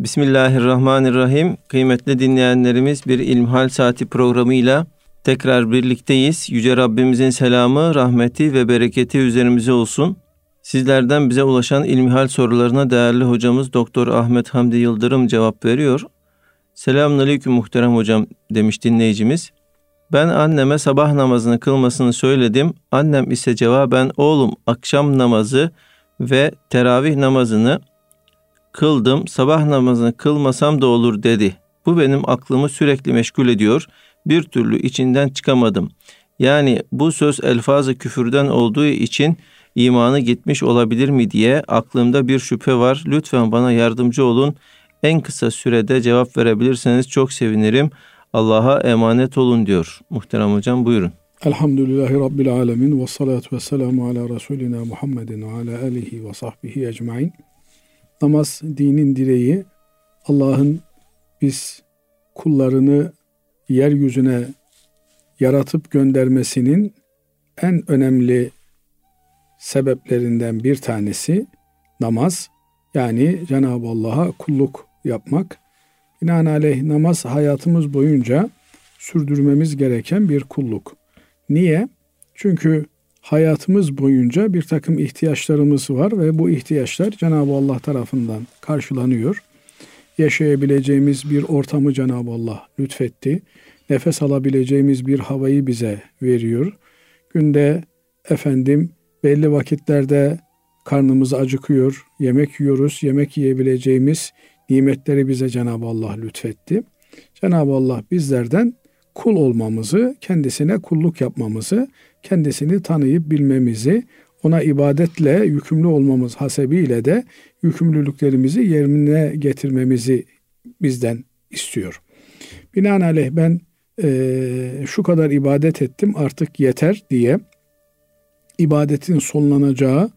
Bismillahirrahmanirrahim. Kıymetli dinleyenlerimiz bir İlmihal Saati programıyla tekrar birlikteyiz. Yüce Rabbimizin selamı, rahmeti ve bereketi üzerimize olsun. Sizlerden bize ulaşan ilmihal sorularına değerli hocamız Doktor Ahmet Hamdi Yıldırım cevap veriyor. Selamünaleyküm muhterem hocam demiş dinleyicimiz. Ben anneme sabah namazını kılmasını söyledim. Annem ise cevaben oğlum akşam namazı ve teravih namazını kıldım. Sabah namazını kılmasam da olur dedi. Bu benim aklımı sürekli meşgul ediyor. Bir türlü içinden çıkamadım. Yani bu söz elfazı küfürden olduğu için imanı gitmiş olabilir mi diye aklımda bir şüphe var. Lütfen bana yardımcı olun. En kısa sürede cevap verebilirseniz çok sevinirim. Allah'a emanet olun diyor. Muhterem hocam buyurun. Elhamdülillahi Rabbil alemin ve salatu ve selamu ala Resulina Muhammedin ve ala alihi ve sahbihi ecmain. Namaz dinin direği Allah'ın biz kullarını yeryüzüne yaratıp göndermesinin en önemli sebeplerinden bir tanesi namaz. Yani Cenab-ı Allah'a kulluk yapmak. Binaenaleyh namaz hayatımız boyunca sürdürmemiz gereken bir kulluk. Niye? Çünkü hayatımız boyunca bir takım ihtiyaçlarımız var ve bu ihtiyaçlar Cenab-ı Allah tarafından karşılanıyor. Yaşayabileceğimiz bir ortamı Cenab-ı Allah lütfetti. Nefes alabileceğimiz bir havayı bize veriyor. Günde efendim belli vakitlerde karnımız acıkıyor, yemek yiyoruz, yemek yiyebileceğimiz nimetleri bize Cenab-ı Allah lütfetti. Cenab-ı Allah bizlerden kul olmamızı, kendisine kulluk yapmamızı, kendisini tanıyıp bilmemizi, ona ibadetle yükümlü olmamız hasebiyle de yükümlülüklerimizi yerine getirmemizi bizden istiyor. Binaenaleyh ben e, şu kadar ibadet ettim artık yeter diye ibadetin sonlanacağı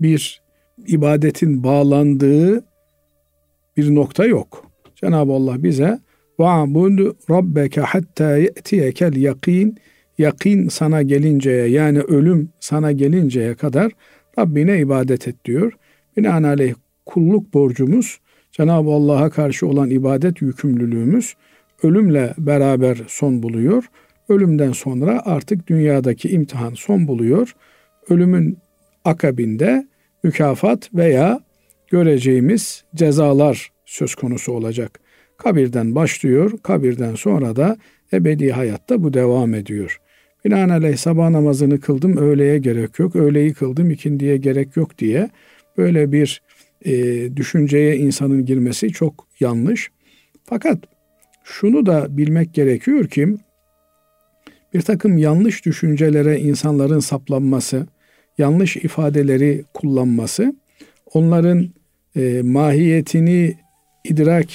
bir ibadetin bağlandığı bir nokta yok. Cenab-ı Allah bize وَعْبُدْ رَبَّكَ حَتَّى يَأْتِيَكَ الْيَقِينَ Yakin sana gelinceye yani ölüm sana gelinceye kadar Rabbine ibadet et diyor. Binaenaleyh kulluk borcumuz Cenab-ı Allah'a karşı olan ibadet yükümlülüğümüz ölümle beraber son buluyor. Ölümden sonra artık dünyadaki imtihan son buluyor. Ölümün akabinde mükafat veya göreceğimiz cezalar söz konusu olacak. Kabirden başlıyor, kabirden sonra da ebedi hayatta bu devam ediyor. Binaenaleyh sabah namazını kıldım, öğleye gerek yok, öğleyi kıldım, ikindiye gerek yok diye böyle bir e, düşünceye insanın girmesi çok yanlış. Fakat şunu da bilmek gerekiyor ki bir takım yanlış düşüncelere insanların saplanması, yanlış ifadeleri kullanması, onların e, mahiyetini idrak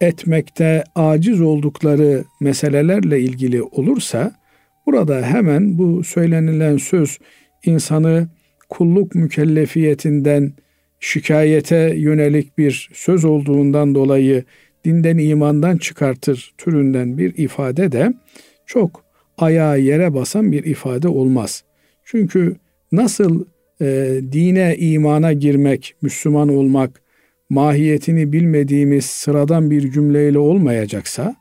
etmekte aciz oldukları meselelerle ilgili olursa burada hemen bu söylenilen söz insanı kulluk mükellefiyetinden şikayete yönelik bir söz olduğundan dolayı dinden imandan çıkartır türünden bir ifade de çok ayağı yere basan bir ifade olmaz. Çünkü nasıl e, dine imana girmek, Müslüman olmak, mahiyetini bilmediğimiz sıradan bir cümleyle olmayacaksa,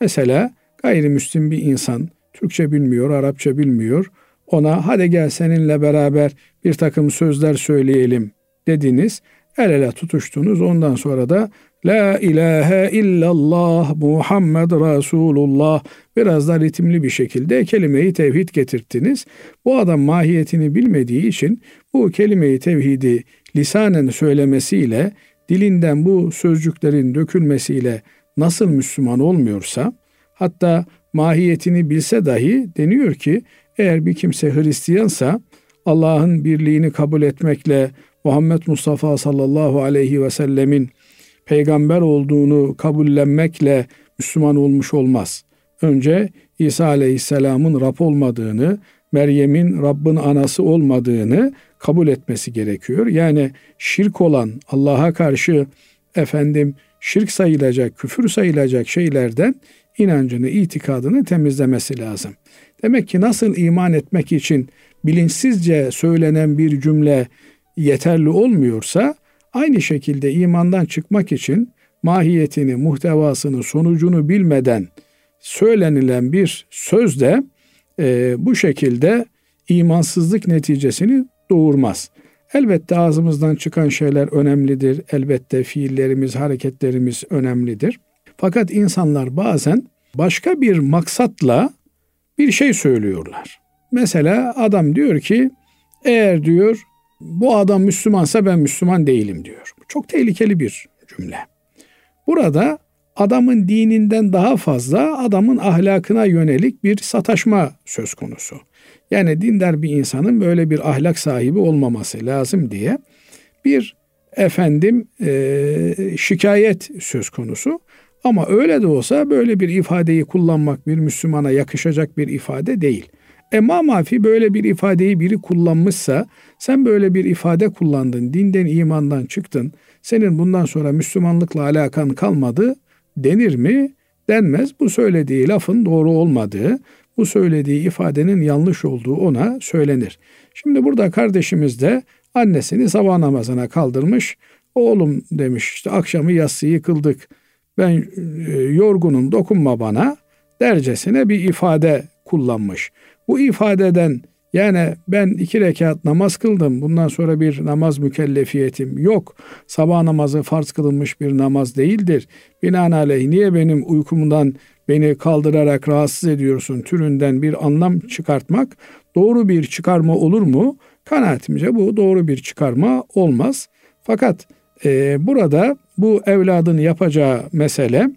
mesela gayrimüslim bir insan Türkçe bilmiyor, Arapça bilmiyor, ona hadi gel seninle beraber bir takım sözler söyleyelim dediniz, el ele tutuştunuz, ondan sonra da La ilahe illallah Muhammed Resulullah biraz da ritimli bir şekilde kelimeyi tevhid getirttiniz. Bu adam mahiyetini bilmediği için bu kelimeyi tevhidi lisanen söylemesiyle dilinden bu sözcüklerin dökülmesiyle nasıl Müslüman olmuyorsa hatta mahiyetini bilse dahi deniyor ki eğer bir kimse Hristiyansa Allah'ın birliğini kabul etmekle Muhammed Mustafa sallallahu aleyhi ve sellemin peygamber olduğunu kabullenmekle Müslüman olmuş olmaz. Önce İsa aleyhisselamın Rab olmadığını, Meryem'in Rabbin anası olmadığını kabul etmesi gerekiyor. Yani şirk olan Allah'a karşı efendim şirk sayılacak, küfür sayılacak şeylerden inancını, itikadını temizlemesi lazım. Demek ki nasıl iman etmek için bilinçsizce söylenen bir cümle yeterli olmuyorsa aynı şekilde imandan çıkmak için mahiyetini, muhtevasını, sonucunu bilmeden söylenilen bir söz de e, bu şekilde imansızlık neticesini doğurmaz. Elbette ağzımızdan çıkan şeyler önemlidir. Elbette fiillerimiz, hareketlerimiz önemlidir. Fakat insanlar bazen başka bir maksatla bir şey söylüyorlar. Mesela adam diyor ki eğer diyor bu adam Müslümansa ben Müslüman değilim diyor. Çok tehlikeli bir cümle. Burada adamın dininden daha fazla adamın ahlakına yönelik bir sataşma söz konusu. Yani dindar bir insanın böyle bir ahlak sahibi olmaması lazım diye bir efendim e, şikayet söz konusu. Ama öyle de olsa böyle bir ifadeyi kullanmak bir Müslümana yakışacak bir ifade değil. E mafi böyle bir ifadeyi biri kullanmışsa sen böyle bir ifade kullandın, dinden imandan çıktın. Senin bundan sonra Müslümanlıkla alakan kalmadı denir mi? Denmez. Bu söylediği lafın doğru olmadığı, bu söylediği ifadenin yanlış olduğu ona söylenir. Şimdi burada kardeşimiz de annesini sabah namazına kaldırmış. Oğlum demiş işte akşamı yatsıyı kıldık. Ben e, yorgunum dokunma bana dercesine bir ifade kullanmış. Bu ifadeden yani ben iki rekat namaz kıldım. Bundan sonra bir namaz mükellefiyetim yok. Sabah namazı farz kılınmış bir namaz değildir. Binaenaleyh niye benim uykumdan beni kaldırarak rahatsız ediyorsun türünden bir anlam çıkartmak doğru bir çıkarma olur mu? Kanaatimce bu doğru bir çıkarma olmaz. Fakat e, burada bu evladın yapacağı mesele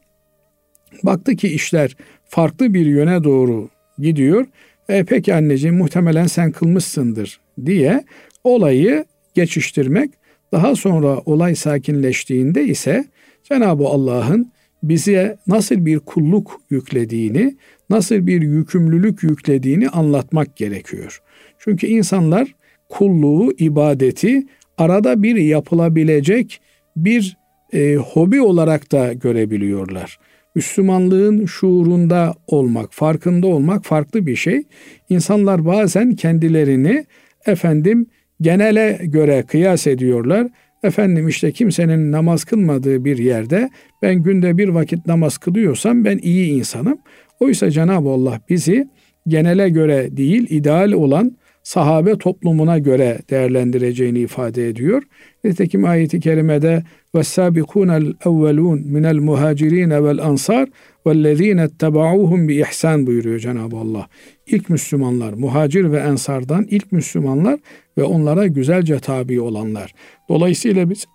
baktı ki işler farklı bir yöne doğru gidiyor. E, peki anneciğim muhtemelen sen kılmışsındır diye olayı geçiştirmek. Daha sonra olay sakinleştiğinde ise Cenab-ı Allah'ın bize nasıl bir kulluk yüklediğini, nasıl bir yükümlülük yüklediğini anlatmak gerekiyor. Çünkü insanlar kulluğu, ibadeti arada bir yapılabilecek bir e, hobi olarak da görebiliyorlar. Müslümanlığın şuurunda olmak, farkında olmak farklı bir şey. İnsanlar bazen kendilerini efendim genele göre kıyas ediyorlar. Efendim işte kimsenin namaz kılmadığı bir yerde ben günde bir vakit namaz kılıyorsam ben iyi insanım. Oysa Cenab-ı Allah bizi genele göre değil ideal olan sahabe toplumuna göre değerlendireceğini ifade ediyor. Nitekim ayeti kerimede وَالسَّابِقُونَ الْاَوَّلُونَ مِنَ الْمُهَاجِرِينَ وَالْاَنْصَارِ وَالَّذ۪ينَ اتَّبَعُوهُمْ ihsan buyuruyor Cenab-ı Allah. İlk Müslümanlar, muhacir ve ensardan ilk Müslümanlar ve onlara güzelce tabi olanlar. Dolayısıyla biz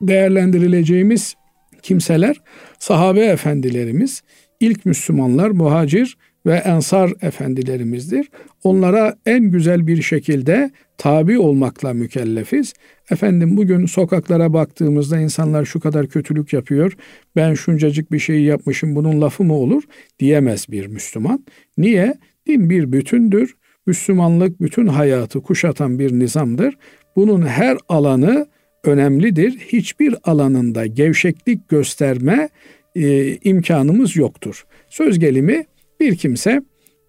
değerlendirileceğimiz kimseler sahabe efendilerimiz, ilk Müslümanlar, muhacir ve ensar efendilerimizdir. Onlara en güzel bir şekilde tabi olmakla mükellefiz. Efendim bugün sokaklara baktığımızda insanlar şu kadar kötülük yapıyor. Ben şuncacık bir şey yapmışım bunun lafı mı olur diyemez bir Müslüman. Niye? Din bir bütündür. Müslümanlık bütün hayatı kuşatan bir nizamdır. Bunun her alanı önemlidir. Hiçbir alanında gevşeklik gösterme e, imkanımız yoktur. Söz gelimi bir kimse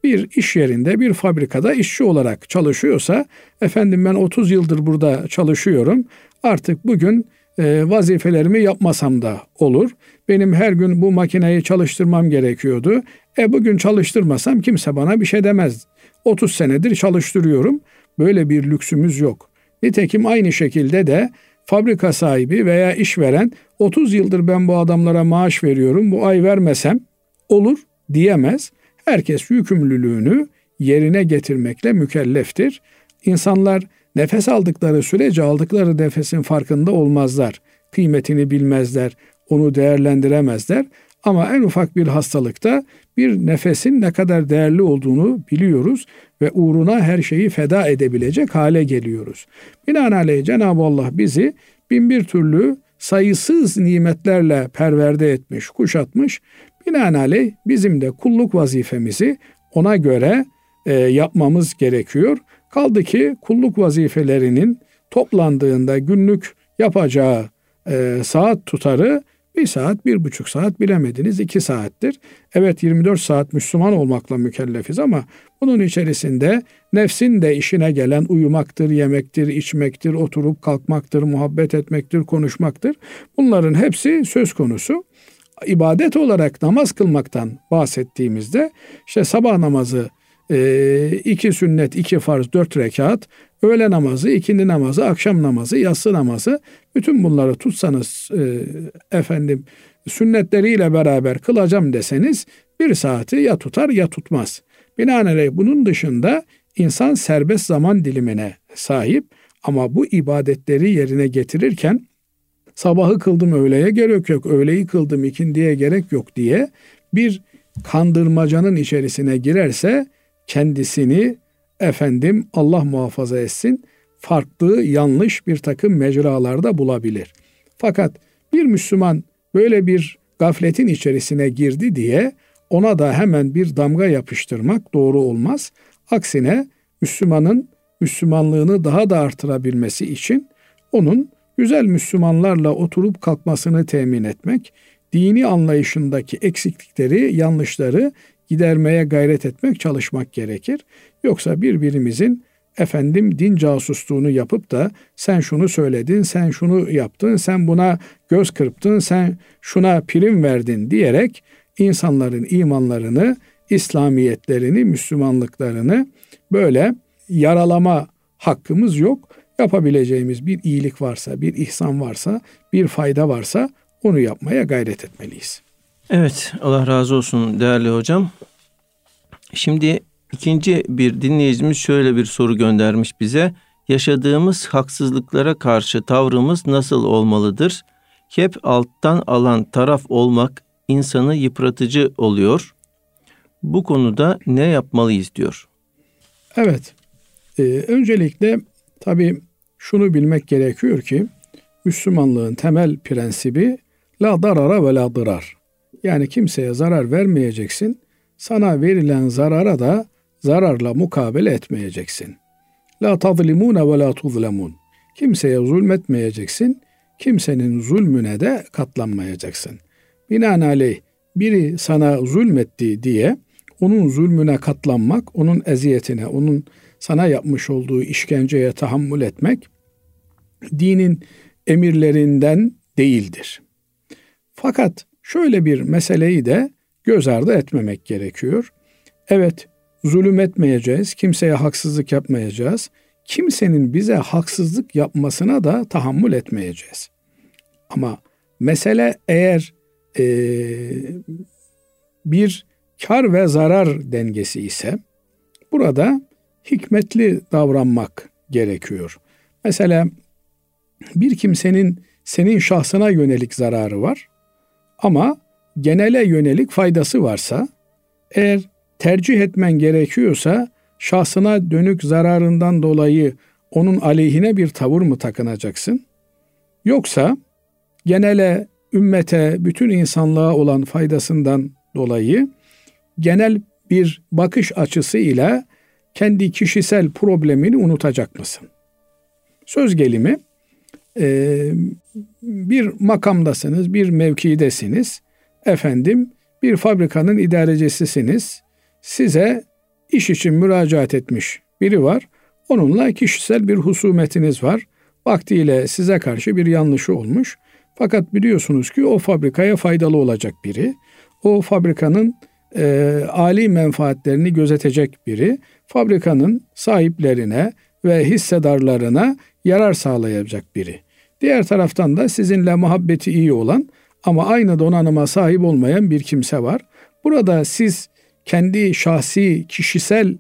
bir iş yerinde, bir fabrikada işçi olarak çalışıyorsa, efendim ben 30 yıldır burada çalışıyorum, artık bugün e, vazifelerimi yapmasam da olur. Benim her gün bu makineyi çalıştırmam gerekiyordu. E bugün çalıştırmasam kimse bana bir şey demez. 30 senedir çalıştırıyorum. Böyle bir lüksümüz yok. Nitekim aynı şekilde de fabrika sahibi veya işveren 30 yıldır ben bu adamlara maaş veriyorum. Bu ay vermesem olur diyemez. Herkes yükümlülüğünü yerine getirmekle mükelleftir. İnsanlar nefes aldıkları sürece aldıkları nefesin farkında olmazlar. Kıymetini bilmezler, onu değerlendiremezler. Ama en ufak bir hastalıkta bir nefesin ne kadar değerli olduğunu biliyoruz ve uğruna her şeyi feda edebilecek hale geliyoruz. Binaenaleyh Cenab-ı Allah bizi bin bir türlü sayısız nimetlerle perverde etmiş, kuşatmış. Binaenaleyh bizim de kulluk vazifemizi ona göre e, yapmamız gerekiyor. Kaldı ki kulluk vazifelerinin toplandığında günlük yapacağı e, saat tutarı Bir saat, bir buçuk saat bilemediniz iki saattir. Evet 24 saat Müslüman olmakla mükellefiz ama bunun içerisinde nefsin de işine gelen uyumaktır, yemektir, içmektir, oturup kalkmaktır, muhabbet etmektir, konuşmaktır. Bunların hepsi söz konusu. İbadet olarak namaz kılmaktan bahsettiğimizde işte sabah namazı iki sünnet, iki farz, dört rekat, öğle namazı, ikindi namazı, akşam namazı, yatsı namazı bütün bunları tutsanız e, efendim sünnetleriyle beraber kılacağım deseniz bir saati ya tutar ya tutmaz. Binaenaleyh bunun dışında insan serbest zaman dilimine sahip ama bu ibadetleri yerine getirirken sabahı kıldım öğleye gerek yok, öğleyi kıldım ikindiye gerek yok diye bir kandırmacanın içerisine girerse kendisini efendim Allah muhafaza etsin farklı yanlış bir takım mecralarda bulabilir. Fakat bir Müslüman böyle bir gafletin içerisine girdi diye ona da hemen bir damga yapıştırmak doğru olmaz. Aksine Müslümanın Müslümanlığını daha da artırabilmesi için onun güzel Müslümanlarla oturup kalkmasını temin etmek, dini anlayışındaki eksiklikleri, yanlışları gidermeye gayret etmek, çalışmak gerekir. Yoksa birbirimizin efendim din casusluğunu yapıp da sen şunu söyledin, sen şunu yaptın, sen buna göz kırptın, sen şuna prim verdin diyerek insanların imanlarını, İslamiyetlerini, Müslümanlıklarını böyle yaralama hakkımız yok. Yapabileceğimiz bir iyilik varsa, bir ihsan varsa, bir fayda varsa onu yapmaya gayret etmeliyiz. Evet, Allah razı olsun değerli hocam. Şimdi ikinci bir dinleyicimiz şöyle bir soru göndermiş bize. Yaşadığımız haksızlıklara karşı tavrımız nasıl olmalıdır? Hep alttan alan taraf olmak insanı yıpratıcı oluyor. Bu konuda ne yapmalıyız diyor. Evet. Ee, öncelikle tabii şunu bilmek gerekiyor ki Müslümanlığın temel prensibi la darara ve la dırar. Yani kimseye zarar vermeyeceksin. Sana verilen zarara da zararla mukabele etmeyeceksin. La tazlimune ve la tuzlemun. Kimseye zulmetmeyeceksin. Kimsenin zulmüne de katlanmayacaksın. Binaenaleyh biri sana zulmetti diye onun zulmüne katlanmak, onun eziyetine, onun sana yapmış olduğu işkenceye tahammül etmek dinin emirlerinden değildir. Fakat şöyle bir meseleyi de göz ardı etmemek gerekiyor. Evet, zulüm etmeyeceğiz, kimseye haksızlık yapmayacağız. Kimsenin bize haksızlık yapmasına da tahammül etmeyeceğiz. Ama mesele eğer e, bir kar ve zarar dengesi ise burada hikmetli davranmak gerekiyor. Mesela bir kimsenin senin şahsına yönelik zararı var ama genele yönelik faydası varsa eğer tercih etmen gerekiyorsa şahsına dönük zararından dolayı onun aleyhine bir tavır mı takınacaksın? Yoksa genele, ümmete, bütün insanlığa olan faydasından dolayı genel bir bakış açısı ile kendi kişisel problemini unutacak mısın? Söz gelimi bir makamdasınız, bir mevkidesiniz. Efendim bir fabrikanın idarecisisiniz. Size iş için müracaat etmiş biri var. Onunla kişisel bir husumetiniz var. Vaktiyle size karşı bir yanlışı olmuş. Fakat biliyorsunuz ki o fabrikaya faydalı olacak biri. O fabrikanın e, ali menfaatlerini gözetecek biri. Fabrikanın sahiplerine ve hissedarlarına yarar sağlayacak biri. Diğer taraftan da sizinle muhabbeti iyi olan ama aynı donanıma sahip olmayan bir kimse var. Burada siz kendi şahsi, kişisel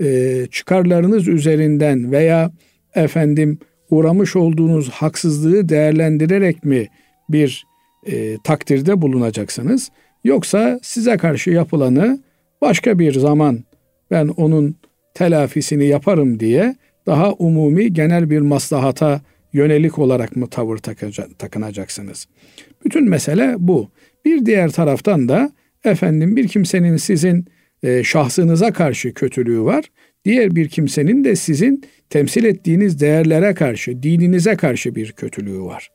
e, çıkarlarınız üzerinden veya efendim uğramış olduğunuz haksızlığı değerlendirerek mi bir e, takdirde bulunacaksınız? Yoksa size karşı yapılanı başka bir zaman ben onun telafisini yaparım diye daha umumi genel bir maslahata yönelik olarak mı tavır takınacaksınız? Bütün mesele bu. Bir diğer taraftan da efendim bir kimsenin sizin e, şahsınıza karşı kötülüğü var. Diğer bir kimsenin de sizin temsil ettiğiniz değerlere karşı, dininize karşı bir kötülüğü var.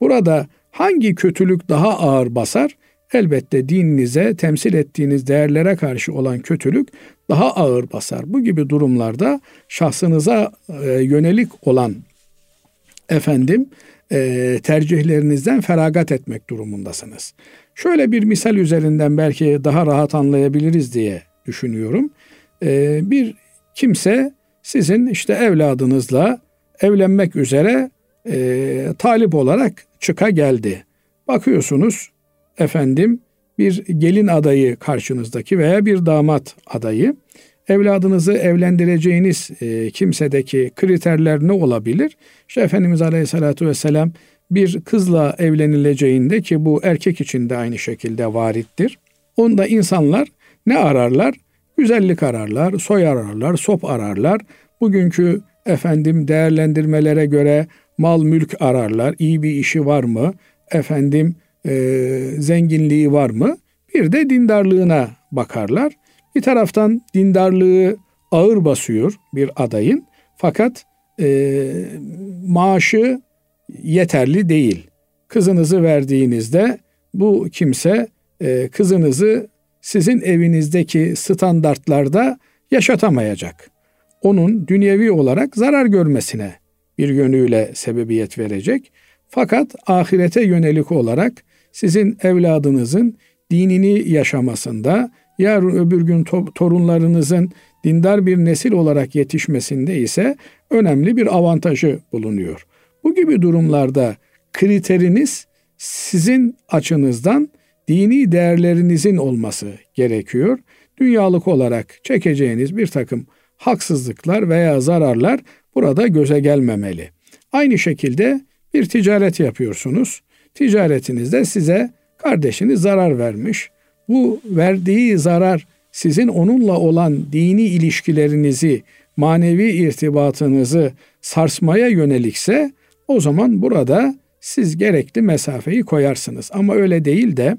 Burada Hangi kötülük daha ağır basar? Elbette dininize, temsil ettiğiniz değerlere karşı olan kötülük daha ağır basar. Bu gibi durumlarda şahsınıza e, yönelik olan efendim e, tercihlerinizden feragat etmek durumundasınız. Şöyle bir misal üzerinden belki daha rahat anlayabiliriz diye düşünüyorum. E, bir kimse sizin işte evladınızla evlenmek üzere talip olarak çıka geldi. Bakıyorsunuz efendim bir gelin adayı karşınızdaki veya bir damat adayı evladınızı evlendireceğiniz e, kimsedeki kriterler ne olabilir? İşte Efendimiz Aleyhisselatü Vesselam bir kızla evlenileceğinde ki bu erkek için de aynı şekilde varittir. Onda insanlar ne ararlar? Güzellik ararlar, soy ararlar, sop ararlar. Bugünkü efendim değerlendirmelere göre mal mülk ararlar. İyi bir işi var mı? Efendim e, zenginliği var mı? Bir de dindarlığına bakarlar. Bir taraftan dindarlığı ağır basıyor bir adayın fakat e, maaşı yeterli değil. Kızınızı verdiğinizde bu kimse e, kızınızı sizin evinizdeki standartlarda yaşatamayacak. Onun dünyevi olarak zarar görmesine bir yönüyle sebebiyet verecek. Fakat ahirete yönelik olarak sizin evladınızın dinini yaşamasında, yarın öbür gün torunlarınızın dindar bir nesil olarak yetişmesinde ise önemli bir avantajı bulunuyor. Bu gibi durumlarda kriteriniz sizin açınızdan dini değerlerinizin olması gerekiyor. Dünyalık olarak çekeceğiniz bir takım haksızlıklar veya zararlar burada göze gelmemeli. Aynı şekilde bir ticaret yapıyorsunuz. Ticaretinizde size kardeşiniz zarar vermiş. Bu verdiği zarar sizin onunla olan dini ilişkilerinizi, manevi irtibatınızı sarsmaya yönelikse o zaman burada siz gerekli mesafeyi koyarsınız. Ama öyle değil de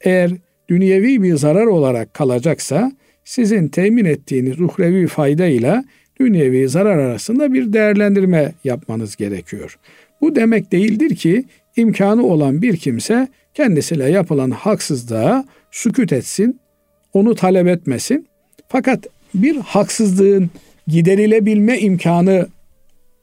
eğer dünyevi bir zarar olarak kalacaksa sizin temin ettiğiniz uhrevi fayda ile dünyevi zarar arasında bir değerlendirme yapmanız gerekiyor. Bu demek değildir ki imkanı olan bir kimse kendisiyle yapılan haksızlığa sükut etsin, onu talep etmesin. Fakat bir haksızlığın giderilebilme imkanı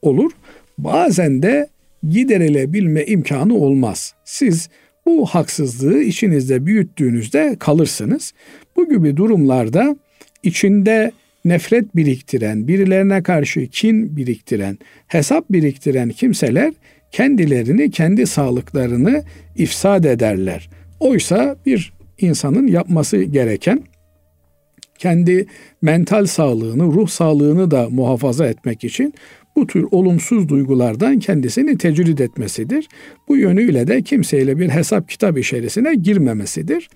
olur. Bazen de giderilebilme imkanı olmaz. Siz bu haksızlığı içinizde büyüttüğünüzde kalırsınız. Bu gibi durumlarda içinde nefret biriktiren, birilerine karşı kin biriktiren, hesap biriktiren kimseler kendilerini, kendi sağlıklarını ifsad ederler. Oysa bir insanın yapması gereken kendi mental sağlığını, ruh sağlığını da muhafaza etmek için bu tür olumsuz duygulardan kendisini tecrid etmesidir. Bu yönüyle de kimseyle bir hesap kitap içerisine girmemesidir.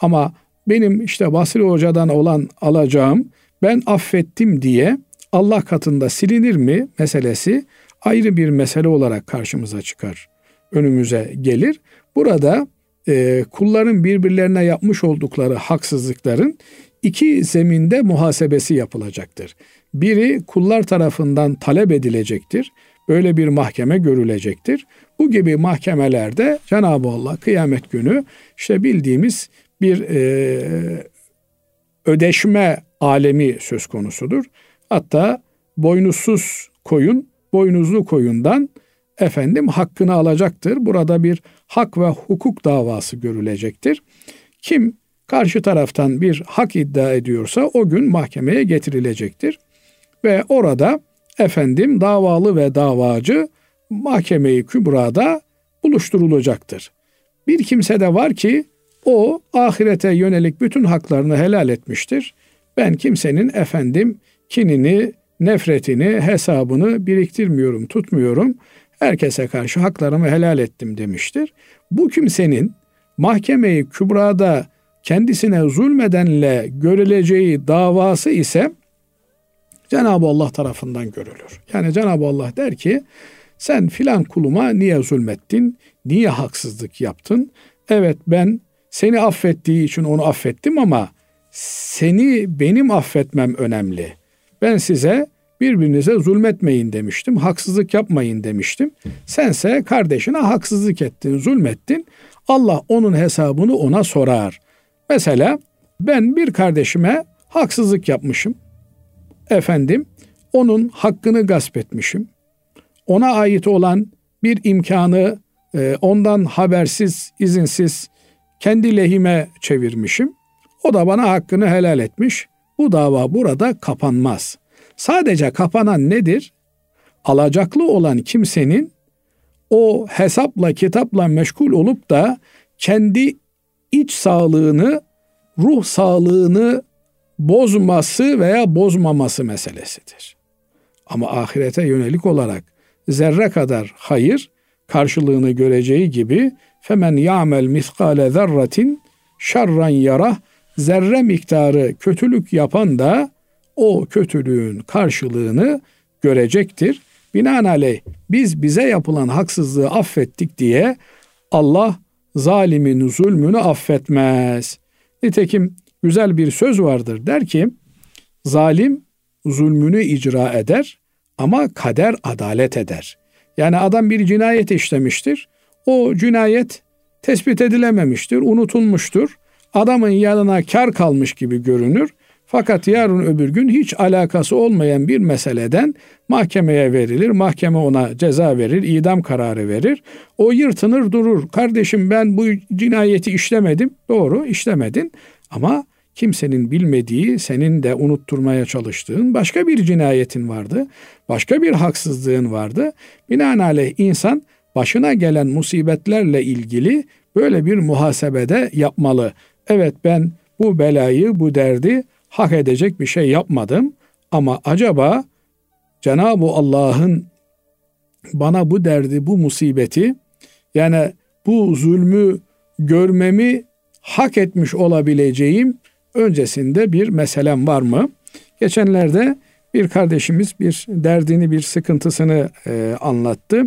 Ama benim işte Basri Hoca'dan olan alacağım ben affettim diye Allah katında silinir mi meselesi ayrı bir mesele olarak karşımıza çıkar. Önümüze gelir. Burada e, kulların birbirlerine yapmış oldukları haksızlıkların iki zeminde muhasebesi yapılacaktır. Biri kullar tarafından talep edilecektir. Böyle bir mahkeme görülecektir. Bu gibi mahkemelerde Cenab-ı Allah kıyamet günü işte bildiğimiz bir e, ödeşme alemi söz konusudur. Hatta boynuzsuz koyun boynuzlu koyundan efendim hakkını alacaktır. Burada bir hak ve hukuk davası görülecektir. Kim karşı taraftan bir hak iddia ediyorsa o gün mahkemeye getirilecektir. Ve orada efendim davalı ve davacı mahkemeyi kübrada buluşturulacaktır. Bir kimse de var ki o ahirete yönelik bütün haklarını helal etmiştir. Ben kimsenin efendim kinini, nefretini, hesabını biriktirmiyorum, tutmuyorum. Herkese karşı haklarımı helal ettim demiştir. Bu kimsenin mahkemeyi kübrada kendisine zulmedenle görüleceği davası ise Cenab-ı Allah tarafından görülür. Yani Cenab-ı Allah der ki sen filan kuluma niye zulmettin? Niye haksızlık yaptın? Evet ben seni affettiği için onu affettim ama seni benim affetmem önemli. Ben size birbirinize zulmetmeyin demiştim. Haksızlık yapmayın demiştim. Sense kardeşine haksızlık ettin, zulmettin. Allah onun hesabını ona sorar. Mesela ben bir kardeşime haksızlık yapmışım. Efendim, onun hakkını gasp etmişim. Ona ait olan bir imkanı e, ondan habersiz, izinsiz kendi lehime çevirmişim. O da bana hakkını helal etmiş. Bu dava burada kapanmaz. Sadece kapanan nedir? Alacaklı olan kimsenin o hesapla kitapla meşgul olup da kendi iç sağlığını, ruh sağlığını bozması veya bozmaması meselesidir. Ama ahirete yönelik olarak zerre kadar hayır karşılığını göreceği gibi femen ya'mel miskale zerratin şerran yarah zerre miktarı kötülük yapan da o kötülüğün karşılığını görecektir. Binaenaleyh biz bize yapılan haksızlığı affettik diye Allah zalimin zulmünü affetmez. Nitekim güzel bir söz vardır der ki zalim zulmünü icra eder ama kader adalet eder. Yani adam bir cinayet işlemiştir. O cinayet tespit edilememiştir, unutulmuştur. Adamın yanına kar kalmış gibi görünür. Fakat yarın öbür gün hiç alakası olmayan bir meseleden mahkemeye verilir. Mahkeme ona ceza verir, idam kararı verir. O yırtınır durur. Kardeşim ben bu cinayeti işlemedim. Doğru işlemedin ama kimsenin bilmediği, senin de unutturmaya çalıştığın başka bir cinayetin vardı. Başka bir haksızlığın vardı. Binaenaleyh insan başına gelen musibetlerle ilgili böyle bir muhasebede yapmalı. Evet ben bu belayı, bu derdi hak edecek bir şey yapmadım ama acaba Cenab-ı Allah'ın bana bu derdi, bu musibeti yani bu zulmü görmemi hak etmiş olabileceğim öncesinde bir meselem var mı? Geçenlerde bir kardeşimiz bir derdini, bir sıkıntısını e, anlattı.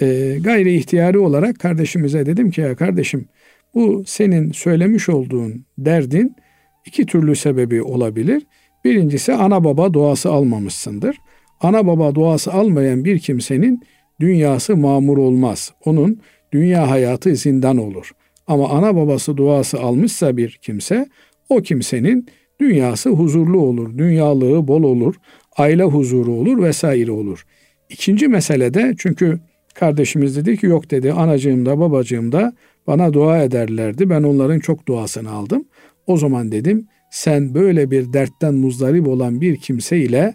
E, gayri ihtiyari olarak kardeşimize dedim ki ya kardeşim bu senin söylemiş olduğun derdin iki türlü sebebi olabilir. Birincisi ana baba duası almamışsındır. Ana baba duası almayan bir kimsenin dünyası mamur olmaz. Onun dünya hayatı zindan olur. Ama ana babası duası almışsa bir kimse o kimsenin dünyası huzurlu olur, dünyalığı bol olur, aile huzuru olur vesaire olur. İkinci meselede çünkü kardeşimiz dedi ki yok dedi anacığım da babacığım da bana dua ederlerdi. Ben onların çok duasını aldım. O zaman dedim sen böyle bir dertten muzdarip olan bir kimseyle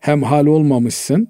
hemhal olmamışsın.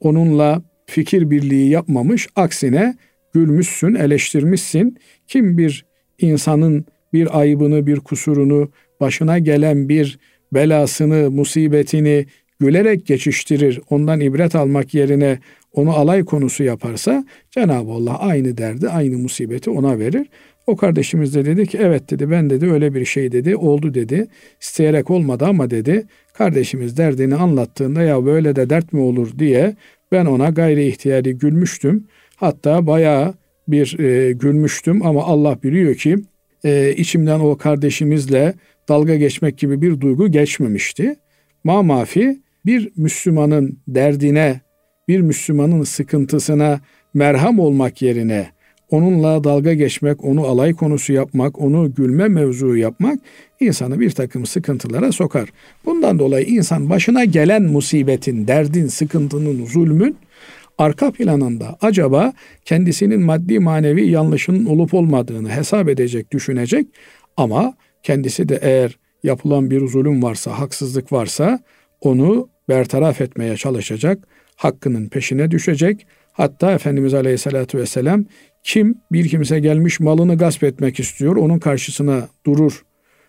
Onunla fikir birliği yapmamış. Aksine gülmüşsün, eleştirmişsin. Kim bir insanın bir ayıbını, bir kusurunu, başına gelen bir belasını, musibetini gülerek geçiştirir, ondan ibret almak yerine onu alay konusu yaparsa Cenab-ı Allah aynı derdi, aynı musibeti ona verir. O kardeşimiz de dedi ki evet dedi ben dedi öyle bir şey dedi oldu dedi. İsteyerek olmadı ama dedi kardeşimiz derdini anlattığında ya böyle de dert mi olur diye ben ona gayri ihtiyari gülmüştüm. Hatta bayağı bir e, gülmüştüm ama Allah biliyor ki e, içimden o kardeşimizle dalga geçmek gibi bir duygu geçmemişti. Ma mafi bir Müslümanın derdine, bir Müslümanın sıkıntısına merham olmak yerine onunla dalga geçmek, onu alay konusu yapmak, onu gülme mevzu yapmak insanı bir takım sıkıntılara sokar. Bundan dolayı insan başına gelen musibetin, derdin, sıkıntının, zulmün arka planında acaba kendisinin maddi manevi yanlışının olup olmadığını hesap edecek, düşünecek ama kendisi de eğer yapılan bir zulüm varsa, haksızlık varsa onu bertaraf etmeye çalışacak, hakkının peşine düşecek. Hatta Efendimiz Aleyhisselatü Vesselam kim bir kimse gelmiş malını gasp etmek istiyor, onun karşısına durur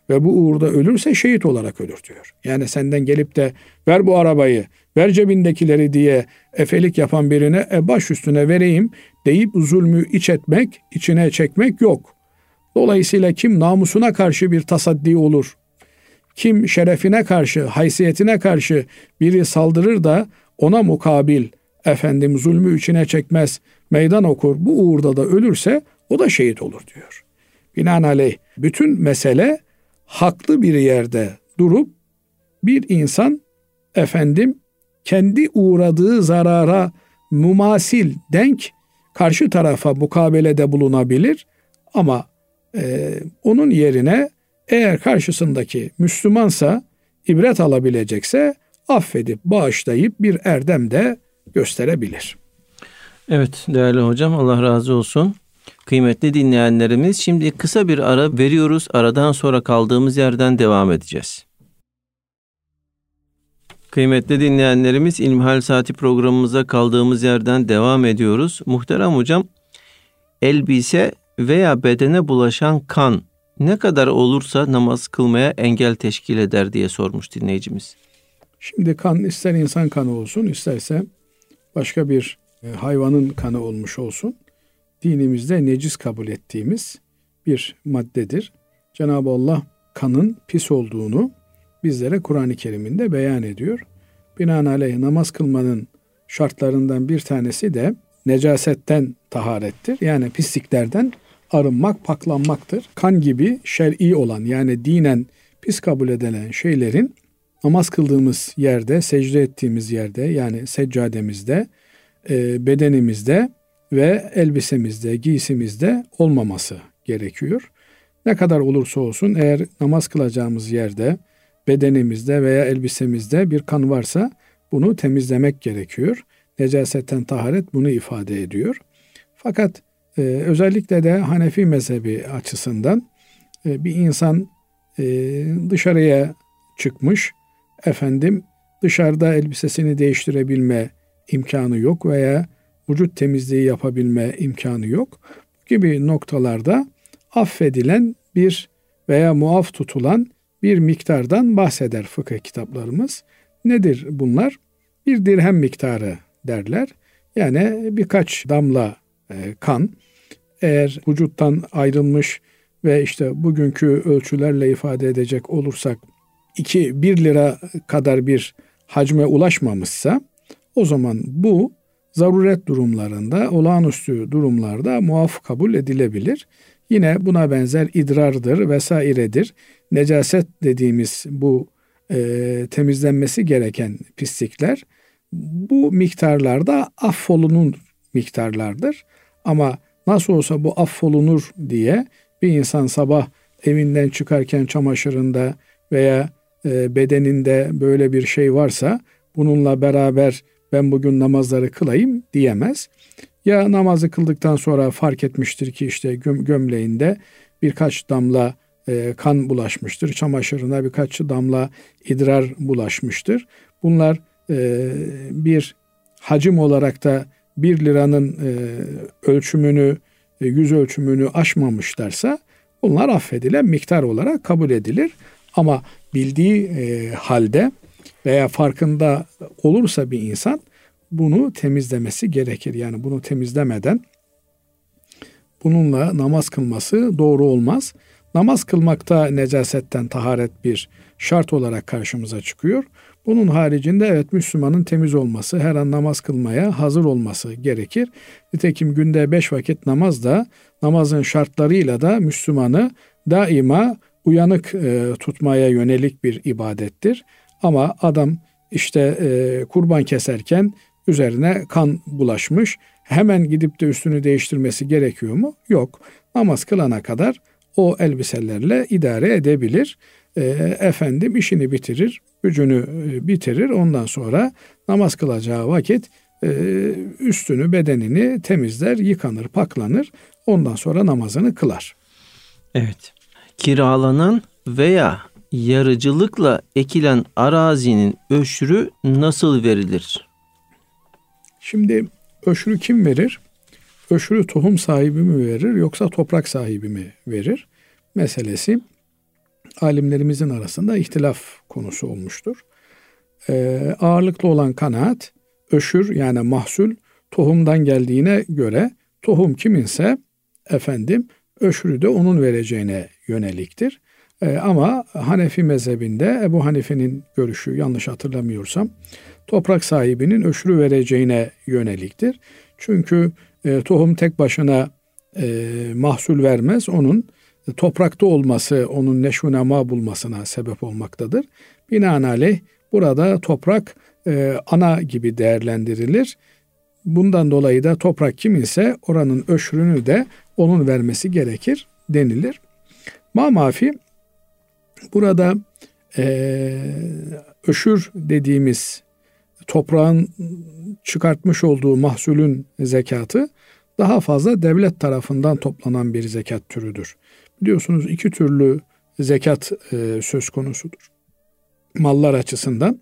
ve bu uğurda ölürse şehit olarak ölür diyor. Yani senden gelip de ver bu arabayı, ver cebindekileri diye efelik yapan birine e, baş üstüne vereyim deyip zulmü iç etmek, içine çekmek yok. Dolayısıyla kim namusuna karşı bir tasaddi olur, kim şerefine karşı, haysiyetine karşı biri saldırır da ona mukabil efendim zulmü içine çekmez, meydan okur, bu uğurda da ölürse o da şehit olur diyor. Binaenaleyh bütün mesele haklı bir yerde durup bir insan efendim kendi uğradığı zarara mumasil, denk karşı tarafa mukabelede bulunabilir ama e, onun yerine eğer karşısındaki Müslümansa ibret alabilecekse affedip bağışlayıp bir erdem de gösterebilir. Evet değerli hocam Allah razı olsun. Kıymetli dinleyenlerimiz şimdi kısa bir ara veriyoruz. Aradan sonra kaldığımız yerden devam edeceğiz. Kıymetli dinleyenlerimiz İlmihal Saati programımıza kaldığımız yerden devam ediyoruz. Muhterem hocam elbise veya bedene bulaşan kan ne kadar olursa namaz kılmaya engel teşkil eder diye sormuş dinleyicimiz. Şimdi kan ister insan kanı olsun isterse başka bir e, hayvanın kanı olmuş olsun. Dinimizde necis kabul ettiğimiz bir maddedir. Cenab-ı Allah kanın pis olduğunu bizlere Kur'an-ı Kerim'inde beyan ediyor. Binaenaleyh namaz kılmanın şartlarından bir tanesi de necasetten taharettir. Yani pisliklerden arınmak, paklanmaktır. Kan gibi şer'i olan yani dinen pis kabul edilen şeylerin namaz kıldığımız yerde, secde ettiğimiz yerde yani seccademizde, e, bedenimizde ve elbisemizde, giysimizde olmaması gerekiyor. Ne kadar olursa olsun eğer namaz kılacağımız yerde, bedenimizde veya elbisemizde bir kan varsa bunu temizlemek gerekiyor. Necasetten taharet bunu ifade ediyor. Fakat e, özellikle de Hanefi mezhebi açısından e, bir insan e, dışarıya çıkmış, efendim dışarıda elbisesini değiştirebilme imkanı yok veya vücut temizliği yapabilme imkanı yok. Bu gibi noktalarda affedilen bir veya muaf tutulan bir miktardan bahseder fıkıh kitaplarımız. Nedir bunlar? Bir dirhem miktarı derler. Yani birkaç damla e, kan eğer vücuttan ayrılmış ve işte bugünkü ölçülerle ifade edecek olursak 2 1 lira kadar bir hacme ulaşmamışsa o zaman bu zaruret durumlarında, olağanüstü durumlarda muaf kabul edilebilir. Yine buna benzer idrardır vesairedir. Necaset dediğimiz bu e, temizlenmesi gereken pislikler bu miktarlarda affolunun miktarlardır. Ama nasıl olsa bu affolunur diye bir insan sabah evinden çıkarken çamaşırında veya bedeninde böyle bir şey varsa bununla beraber ben bugün namazları kılayım diyemez. Ya namazı kıldıktan sonra fark etmiştir ki işte göm gömleğinde birkaç damla e, kan bulaşmıştır. Çamaşırına birkaç damla idrar bulaşmıştır. Bunlar e, bir hacim olarak da bir liranın e, ölçümünü, e, yüz ölçümünü aşmamışlarsa bunlar affedilen miktar olarak kabul edilir. Ama bildiği e, halde veya farkında olursa bir insan bunu temizlemesi gerekir. Yani bunu temizlemeden bununla namaz kılması doğru olmaz. Namaz kılmakta necasetten taharet bir şart olarak karşımıza çıkıyor. Bunun haricinde evet Müslümanın temiz olması, her an namaz kılmaya hazır olması gerekir. Nitekim günde beş vakit namaz da namazın şartlarıyla da Müslümanı daima uyanık e, tutmaya yönelik bir ibadettir. Ama adam işte e, kurban keserken üzerine kan bulaşmış. Hemen gidip de üstünü değiştirmesi gerekiyor mu? Yok. Namaz kılana kadar o elbiselerle idare edebilir. E, efendim işini bitirir, gücünü e, bitirir. Ondan sonra namaz kılacağı vakit e, üstünü, bedenini temizler, yıkanır, paklanır. Ondan sonra namazını kılar. Evet. Kiralanan veya yarıcılıkla ekilen arazinin öşrü nasıl verilir? Şimdi öşrü kim verir? Öşrü tohum sahibi mi verir yoksa toprak sahibi mi verir? Meselesi alimlerimizin arasında ihtilaf konusu olmuştur. Ee, ağırlıklı olan kanaat öşür yani mahsul tohumdan geldiğine göre tohum kiminse efendim öşrü de onun vereceğine yöneliktir. Ee, ama Hanefi mezhebinde Ebu Hanife'nin görüşü yanlış hatırlamıyorsam toprak sahibinin öşrü vereceğine yöneliktir. Çünkü e, tohum tek başına e, mahsul vermez. Onun toprakta olması onun neşvunema bulmasına sebep olmaktadır. Binaenaleyh burada toprak e, e, ana gibi değerlendirilir. Bundan dolayı da toprak kiminse oranın öşrünü de onun vermesi gerekir denilir. Ma burada e, öşür dediğimiz toprağın çıkartmış olduğu mahsulün zekatı daha fazla devlet tarafından toplanan bir zekat türüdür. Biliyorsunuz iki türlü zekat e, söz konusudur. Mallar açısından.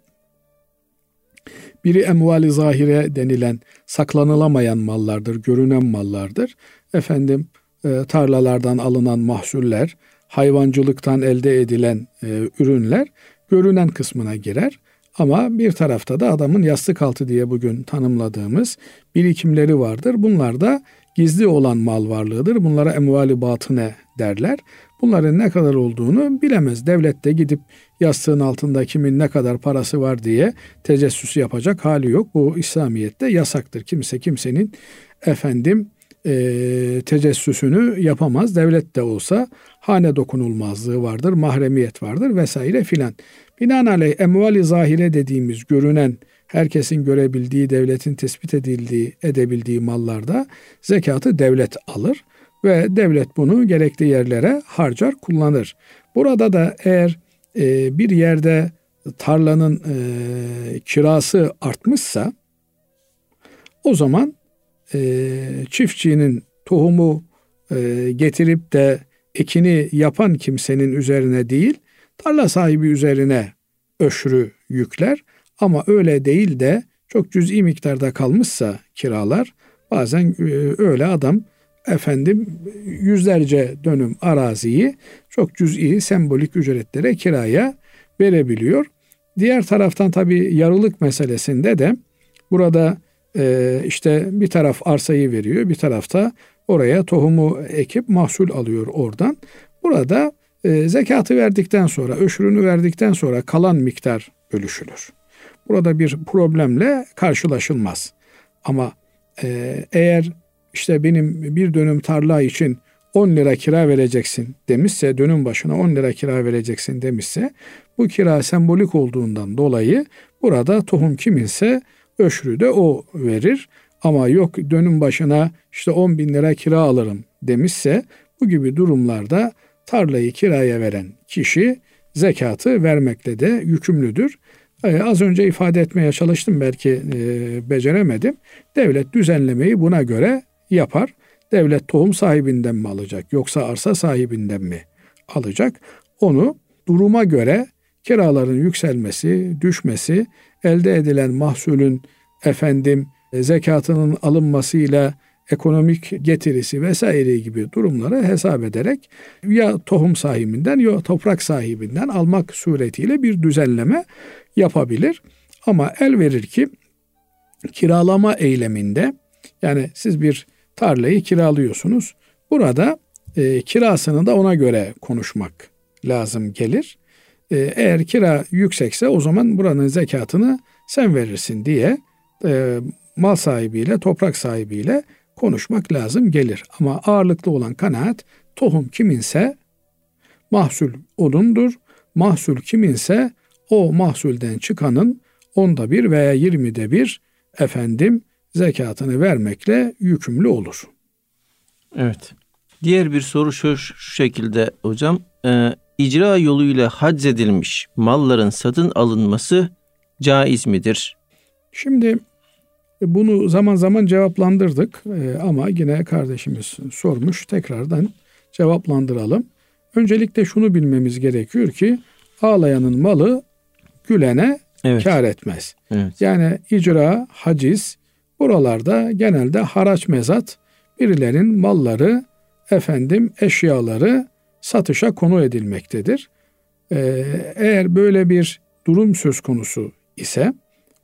Biri emvali zahire denilen saklanılamayan mallardır, görünen mallardır. Efendim e, tarlalardan alınan mahsuller, hayvancılıktan elde edilen e, ürünler görünen kısmına girer. Ama bir tarafta da adamın yastık altı diye bugün tanımladığımız birikimleri vardır. Bunlar da gizli olan mal varlığıdır. Bunlara emvali batine derler. Bunların ne kadar olduğunu bilemez. Devlet de gidip yastığın altında kimin ne kadar parası var diye tecessüs yapacak hali yok. Bu İslamiyet'te yasaktır. Kimse kimsenin efendim e, tecessüsünü yapamaz. Devlet de olsa hane dokunulmazlığı vardır, mahremiyet vardır vesaire filan. Binaenaleyh emvali zahire dediğimiz görünen herkesin görebildiği, devletin tespit edildiği, edebildiği mallarda zekatı devlet alır ve devlet bunu gerekli yerlere harcar, kullanır. Burada da eğer e, bir yerde tarlanın e, kirası artmışsa o zaman e, çiftçinin tohumu e, getirip de ekini yapan kimsenin üzerine değil, tarla sahibi üzerine öşrü yükler. Ama öyle değil de çok cüz'i miktarda kalmışsa kiralar, bazen e, öyle adam efendim yüzlerce dönüm araziyi çok cüz'i sembolik ücretlere kiraya verebiliyor. Diğer taraftan tabi yarılık meselesinde de burada e, işte bir taraf arsayı veriyor, bir tarafta oraya tohumu ekip mahsul alıyor oradan. Burada e, zekatı verdikten sonra, öşrünü verdikten sonra kalan miktar bölüşülür. Burada bir problemle karşılaşılmaz. Ama e, eğer işte benim bir dönüm tarla için 10 lira kira vereceksin demişse, dönüm başına 10 lira kira vereceksin demişse, bu kira sembolik olduğundan dolayı burada tohum kiminse öşrü de o verir. Ama yok dönüm başına işte 10 bin lira kira alırım demişse bu gibi durumlarda tarlayı kiraya veren kişi zekatı vermekle de yükümlüdür. Ee, az önce ifade etmeye çalıştım belki e, beceremedim. Devlet düzenlemeyi buna göre yapar. Devlet tohum sahibinden mi alacak yoksa arsa sahibinden mi alacak? Onu duruma göre kiraların yükselmesi, düşmesi, elde edilen mahsulün efendim e, zekatının alınmasıyla ekonomik getirisi vesaire gibi durumları hesap ederek ya tohum sahibinden ya toprak sahibinden almak suretiyle bir düzenleme yapabilir. Ama el verir ki kiralama eyleminde yani siz bir tarlayı kiralıyorsunuz. Burada e, kirasını da ona göre konuşmak lazım gelir. E, eğer kira yüksekse o zaman buranın zekatını sen verirsin diye e, mal sahibiyle, toprak sahibiyle konuşmak lazım gelir. Ama ağırlıklı olan kanaat tohum kiminse mahsul onundur. Mahsul kiminse o mahsulden çıkanın onda bir veya yirmide bir efendim zekatını vermekle yükümlü olur. Evet. Diğer bir soru şu, şu şekilde hocam. E, icra yoluyla hac edilmiş malların satın alınması caiz midir? Şimdi bunu zaman zaman cevaplandırdık e, ama yine kardeşimiz sormuş tekrardan cevaplandıralım. Öncelikle şunu bilmemiz gerekiyor ki ağlayanın malı gülene evet. kar etmez. Evet. Yani icra, haciz buralarda genelde haraç mezat birilerin malları, efendim eşyaları satışa konu edilmektedir. Ee, eğer böyle bir durum söz konusu ise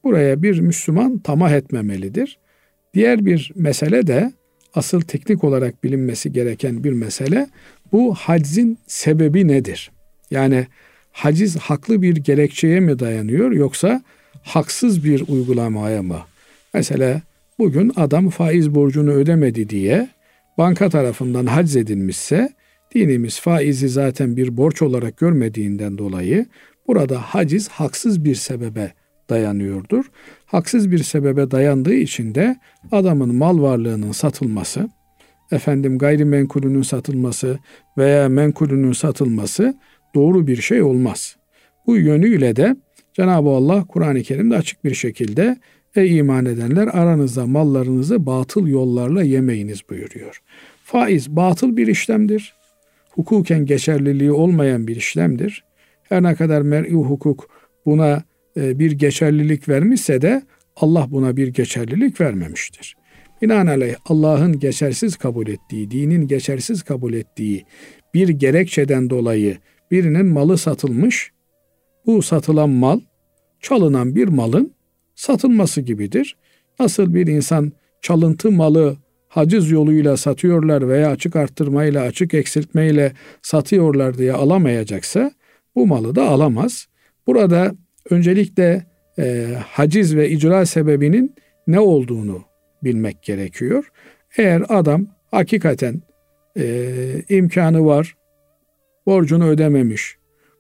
buraya bir Müslüman tamah etmemelidir. Diğer bir mesele de asıl teknik olarak bilinmesi gereken bir mesele bu hacizin sebebi nedir? Yani haciz haklı bir gerekçeye mi dayanıyor yoksa haksız bir uygulamaya mı? Mesela bugün adam faiz borcunu ödemedi diye banka tarafından haciz edilmişse dinimiz faizi zaten bir borç olarak görmediğinden dolayı burada haciz haksız bir sebebe dayanıyordur. Haksız bir sebebe dayandığı için de adamın mal varlığının satılması, efendim gayrimenkulünün satılması veya menkulünün satılması doğru bir şey olmaz. Bu yönüyle de Cenab-ı Allah Kur'an-ı Kerim'de açık bir şekilde Ey iman edenler aranızda mallarınızı batıl yollarla yemeyiniz buyuruyor. Faiz batıl bir işlemdir. Hukuken geçerliliği olmayan bir işlemdir. Her ne kadar mer'i hukuk buna e, bir geçerlilik vermişse de Allah buna bir geçerlilik vermemiştir. Binaenaleyh Allah'ın geçersiz kabul ettiği, dinin geçersiz kabul ettiği bir gerekçeden dolayı birinin malı satılmış. Bu satılan mal çalınan bir malın satılması gibidir. Nasıl bir insan çalıntı malı haciz yoluyla satıyorlar veya açık arttırmayla, açık eksiltmeyle satıyorlar diye alamayacaksa bu malı da alamaz. Burada öncelikle e, haciz ve icra sebebinin ne olduğunu bilmek gerekiyor. Eğer adam hakikaten e, imkanı var, borcunu ödememiş,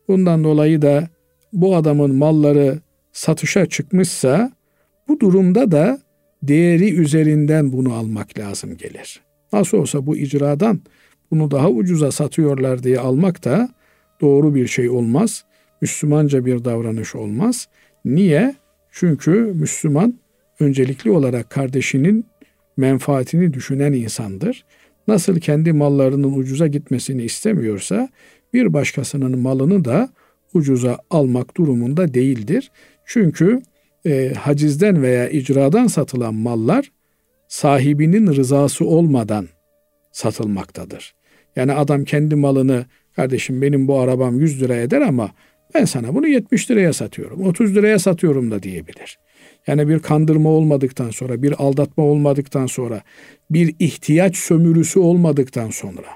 bundan dolayı da bu adamın malları satışa çıkmışsa bu durumda da değeri üzerinden bunu almak lazım gelir. Nasıl olsa bu icradan bunu daha ucuza satıyorlar diye almak da doğru bir şey olmaz. Müslümanca bir davranış olmaz. Niye? Çünkü Müslüman öncelikli olarak kardeşinin menfaatini düşünen insandır. Nasıl kendi mallarının ucuza gitmesini istemiyorsa bir başkasının malını da ucuza almak durumunda değildir. Çünkü e, hacizden veya icradan satılan mallar sahibinin rızası olmadan satılmaktadır. Yani adam kendi malını kardeşim benim bu arabam 100 lira eder ama ben sana bunu 70 liraya satıyorum, 30 liraya satıyorum da diyebilir. Yani bir kandırma olmadıktan sonra, bir aldatma olmadıktan sonra, bir ihtiyaç sömürüsü olmadıktan sonra.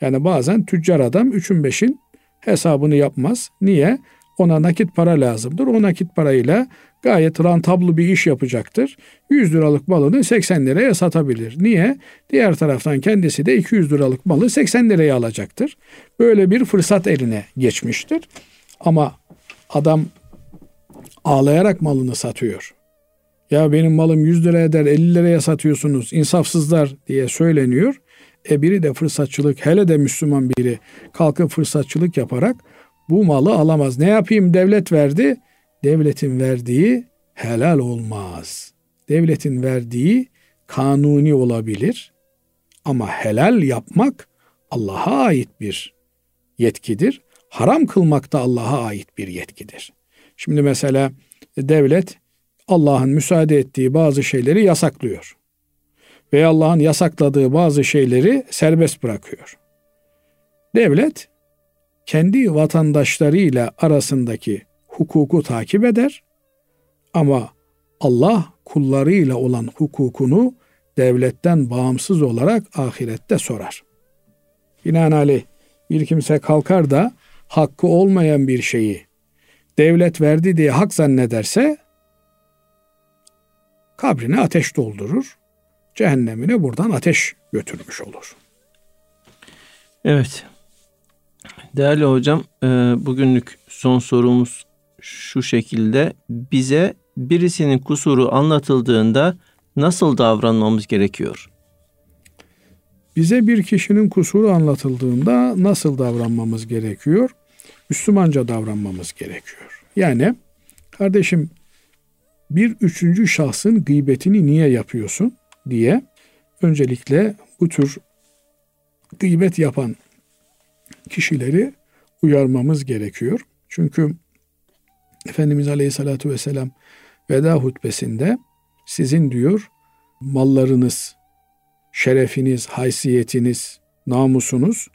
Yani bazen tüccar adam üçün beşin hesabını yapmaz. Niye? Ona nakit para lazımdır. O nakit parayla gayet rantablı bir iş yapacaktır. 100 liralık malını 80 liraya satabilir. Niye? Diğer taraftan kendisi de 200 liralık malı 80 liraya alacaktır. Böyle bir fırsat eline geçmiştir. Ama adam ağlayarak malını satıyor. Ya benim malım 100 lira eder 50 liraya satıyorsunuz insafsızlar diye söyleniyor. E biri de fırsatçılık hele de Müslüman biri kalkıp fırsatçılık yaparak bu malı alamaz. Ne yapayım devlet verdi. Devletin verdiği helal olmaz. Devletin verdiği kanuni olabilir. Ama helal yapmak Allah'a ait bir yetkidir. Haram kılmak da Allah'a ait bir yetkidir. Şimdi mesela devlet Allah'ın müsaade ettiği bazı şeyleri yasaklıyor. Ve Allah'ın yasakladığı bazı şeyleri serbest bırakıyor. Devlet kendi vatandaşlarıyla arasındaki hukuku takip eder ama Allah kullarıyla olan hukukunu devletten bağımsız olarak ahirette sorar. Binaenaleyh bir kimse kalkar da hakkı olmayan bir şeyi devlet verdi diye hak zannederse kabrine ateş doldurur. Cehennemine buradan ateş götürmüş olur. Evet. Değerli hocam, e, bugünlük son sorumuz şu şekilde. Bize birisinin kusuru anlatıldığında nasıl davranmamız gerekiyor? Bize bir kişinin kusuru anlatıldığında nasıl davranmamız gerekiyor? Müslümanca davranmamız gerekiyor. Yani kardeşim bir üçüncü şahsın gıybetini niye yapıyorsun diye öncelikle bu tür gıybet yapan kişileri uyarmamız gerekiyor. Çünkü Efendimiz Aleyhisselatü Vesselam veda hutbesinde sizin diyor mallarınız, şerefiniz, haysiyetiniz, namusunuz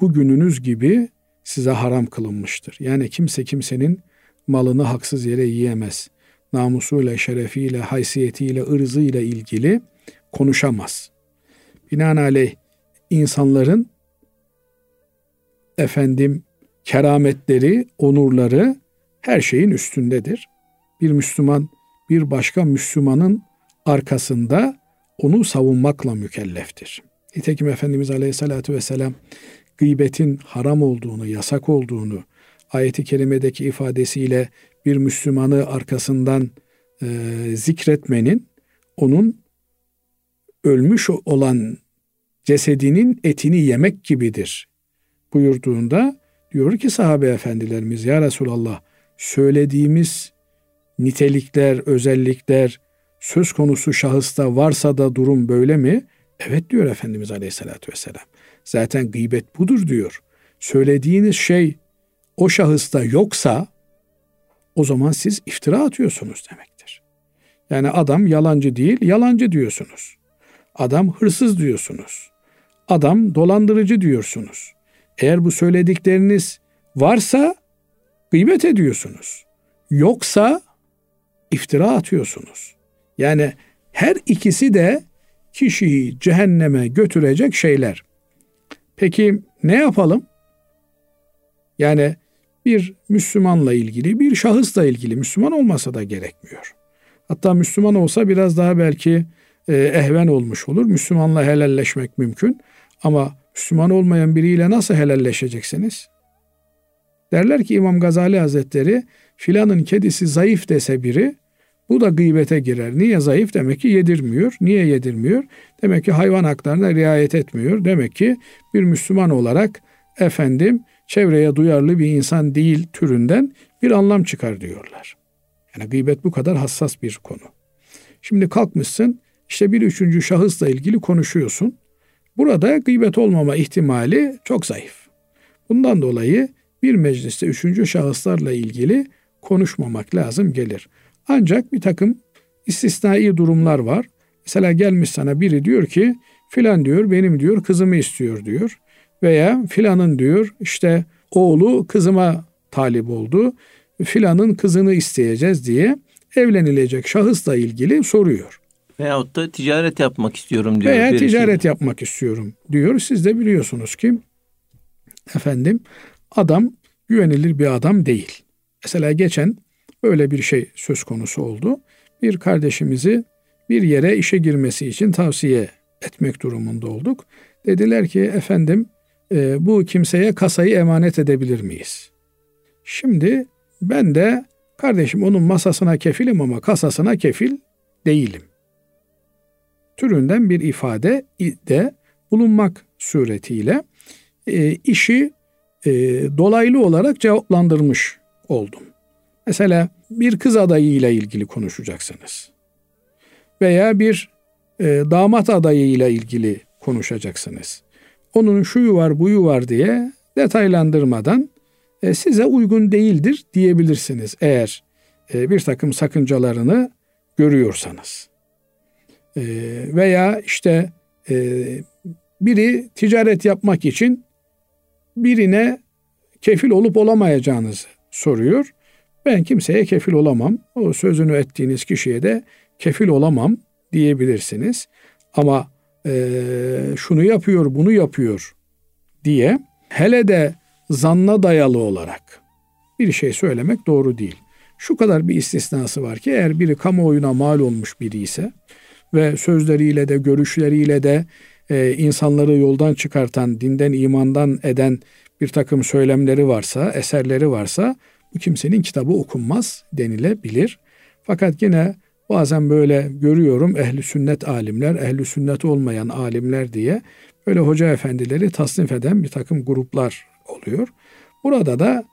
bugününüz gibi size haram kılınmıştır. Yani kimse kimsenin malını haksız yere yiyemez. Namusuyla, şerefiyle, haysiyetiyle, ırzıyla ilgili konuşamaz. Binaenaleyh insanların efendim kerametleri, onurları her şeyin üstündedir. Bir Müslüman bir başka Müslümanın arkasında onu savunmakla mükelleftir. Nitekim Efendimiz Aleyhisselatü Vesselam gıybetin haram olduğunu, yasak olduğunu, ayeti kerimedeki ifadesiyle bir Müslümanı arkasından e, zikretmenin onun ölmüş olan cesedinin etini yemek gibidir buyurduğunda diyor ki sahabe efendilerimiz ya Resulallah söylediğimiz nitelikler, özellikler söz konusu şahısta varsa da durum böyle mi? Evet diyor Efendimiz Aleyhisselatü Vesselam. Zaten gıybet budur diyor. Söylediğiniz şey o şahısta yoksa o zaman siz iftira atıyorsunuz demektir. Yani adam yalancı değil, yalancı diyorsunuz. Adam hırsız diyorsunuz. Adam dolandırıcı diyorsunuz. Eğer bu söyledikleriniz varsa gıybet ediyorsunuz. Yoksa iftira atıyorsunuz. Yani her ikisi de kişiyi cehenneme götürecek şeyler. Peki ne yapalım? Yani bir Müslümanla ilgili, bir şahısla ilgili Müslüman olmasa da gerekmiyor. Hatta Müslüman olsa biraz daha belki e, ehven olmuş olur. Müslümanla helalleşmek mümkün. Ama Müslüman olmayan biriyle nasıl helalleşeceksiniz? Derler ki İmam Gazali Hazretleri filanın kedisi zayıf dese biri bu da gıybete girer. Niye zayıf? Demek ki yedirmiyor. Niye yedirmiyor? Demek ki hayvan haklarına riayet etmiyor. Demek ki bir Müslüman olarak efendim çevreye duyarlı bir insan değil türünden bir anlam çıkar diyorlar. Yani gıybet bu kadar hassas bir konu. Şimdi kalkmışsın işte bir üçüncü şahısla ilgili konuşuyorsun. Burada gıybet olmama ihtimali çok zayıf. Bundan dolayı bir mecliste üçüncü şahıslarla ilgili konuşmamak lazım gelir. Ancak bir takım istisnai durumlar var. Mesela gelmiş sana biri diyor ki filan diyor benim diyor kızımı istiyor diyor. Veya filanın diyor işte oğlu kızıma talip oldu. Filanın kızını isteyeceğiz diye evlenilecek şahısla ilgili soruyor. Veyahut da ticaret yapmak istiyorum diyor. Veya ticaret yapmak istiyorum diyor. Siz de biliyorsunuz ki efendim adam güvenilir bir adam değil. Mesela geçen böyle bir şey söz konusu oldu. Bir kardeşimizi bir yere işe girmesi için tavsiye etmek durumunda olduk. Dediler ki efendim e, bu kimseye kasayı emanet edebilir miyiz? Şimdi ben de kardeşim onun masasına kefilim ama kasasına kefil değilim. Türünden bir ifade de bulunmak suretiyle e, işi e, dolaylı olarak cevaplandırmış oldum. Mesela bir kız adayı ile ilgili konuşacaksınız. Veya bir e, damat adayı ile ilgili konuşacaksınız. Onun şuyu var buyu var diye detaylandırmadan e, size uygun değildir diyebilirsiniz eğer e, bir takım sakıncalarını görüyorsanız. E, veya işte e, biri ticaret yapmak için birine kefil olup olamayacağınızı soruyor. Ben kimseye kefil olamam. O sözünü ettiğiniz kişiye de kefil olamam diyebilirsiniz. Ama e, şunu yapıyor, bunu yapıyor diye hele de zanna dayalı olarak bir şey söylemek doğru değil. Şu kadar bir istisnası var ki eğer biri kamuoyuna mal olmuş biri ise ve sözleriyle de görüşleriyle de e, insanları yoldan çıkartan, dinden imandan eden bir takım söylemleri varsa, eserleri varsa bu kimsenin kitabı okunmaz denilebilir. Fakat yine bazen böyle görüyorum ehli sünnet alimler, ehli sünnet olmayan alimler diye böyle hoca efendileri tasnif eden bir takım gruplar oluyor. Burada da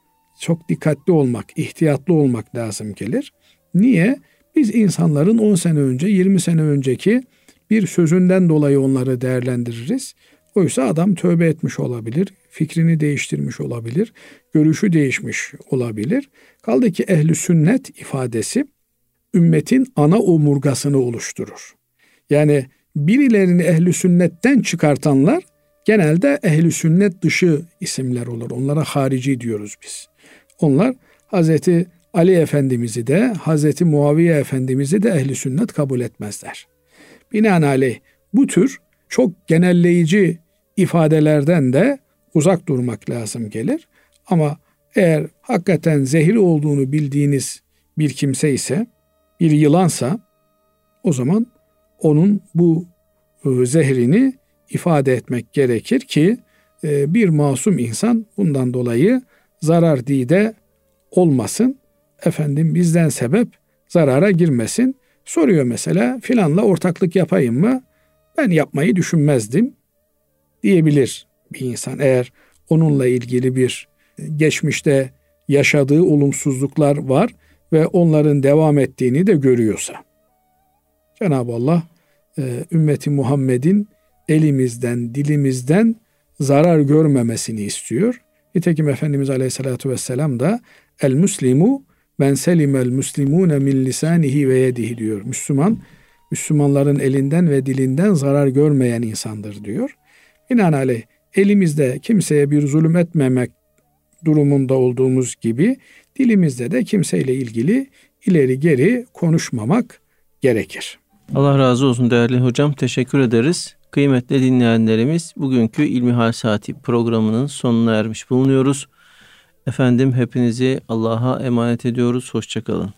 çok dikkatli olmak, ihtiyatlı olmak lazım gelir. Niye? Biz insanların 10 sene önce, 20 sene önceki bir sözünden dolayı onları değerlendiririz. Oysa adam tövbe etmiş olabilir, fikrini değiştirmiş olabilir, görüşü değişmiş olabilir. Kaldı ki ehli sünnet ifadesi ümmetin ana omurgasını oluşturur. Yani birilerini ehli sünnetten çıkartanlar genelde ehli sünnet dışı isimler olur. Onlara harici diyoruz biz. Onlar Hazreti Ali Efendimiz'i de Hazreti Muaviye Efendimiz'i de ehli sünnet kabul etmezler. Binaenaleyh bu tür çok genelleyici ifadelerden de uzak durmak lazım gelir. Ama eğer hakikaten zehir olduğunu bildiğiniz bir kimse ise, bir yılansa o zaman onun bu e, zehrini ifade etmek gerekir ki e, bir masum insan bundan dolayı zarar dide olmasın. Efendim bizden sebep zarara girmesin. Soruyor mesela filanla ortaklık yapayım mı? Ben yapmayı düşünmezdim diyebilir bir insan eğer onunla ilgili bir geçmişte yaşadığı olumsuzluklar var ve onların devam ettiğini de görüyorsa. Cenab-ı Allah e, ümmeti Muhammed'in elimizden, dilimizden zarar görmemesini istiyor. Nitekim Efendimiz Aleyhisselatü Vesselam da el muslimu ben selimel muslimune min lisanihi ve yedihi diyor. Müslüman, Müslümanların elinden ve dilinden zarar görmeyen insandır diyor. Binaenaleyh elimizde kimseye bir zulüm etmemek durumunda olduğumuz gibi dilimizde de kimseyle ilgili ileri geri konuşmamak gerekir. Allah razı olsun değerli hocam. Teşekkür ederiz. Kıymetli dinleyenlerimiz bugünkü İlmihal Saati programının sonuna ermiş bulunuyoruz. Efendim hepinizi Allah'a emanet ediyoruz. Hoşçakalın.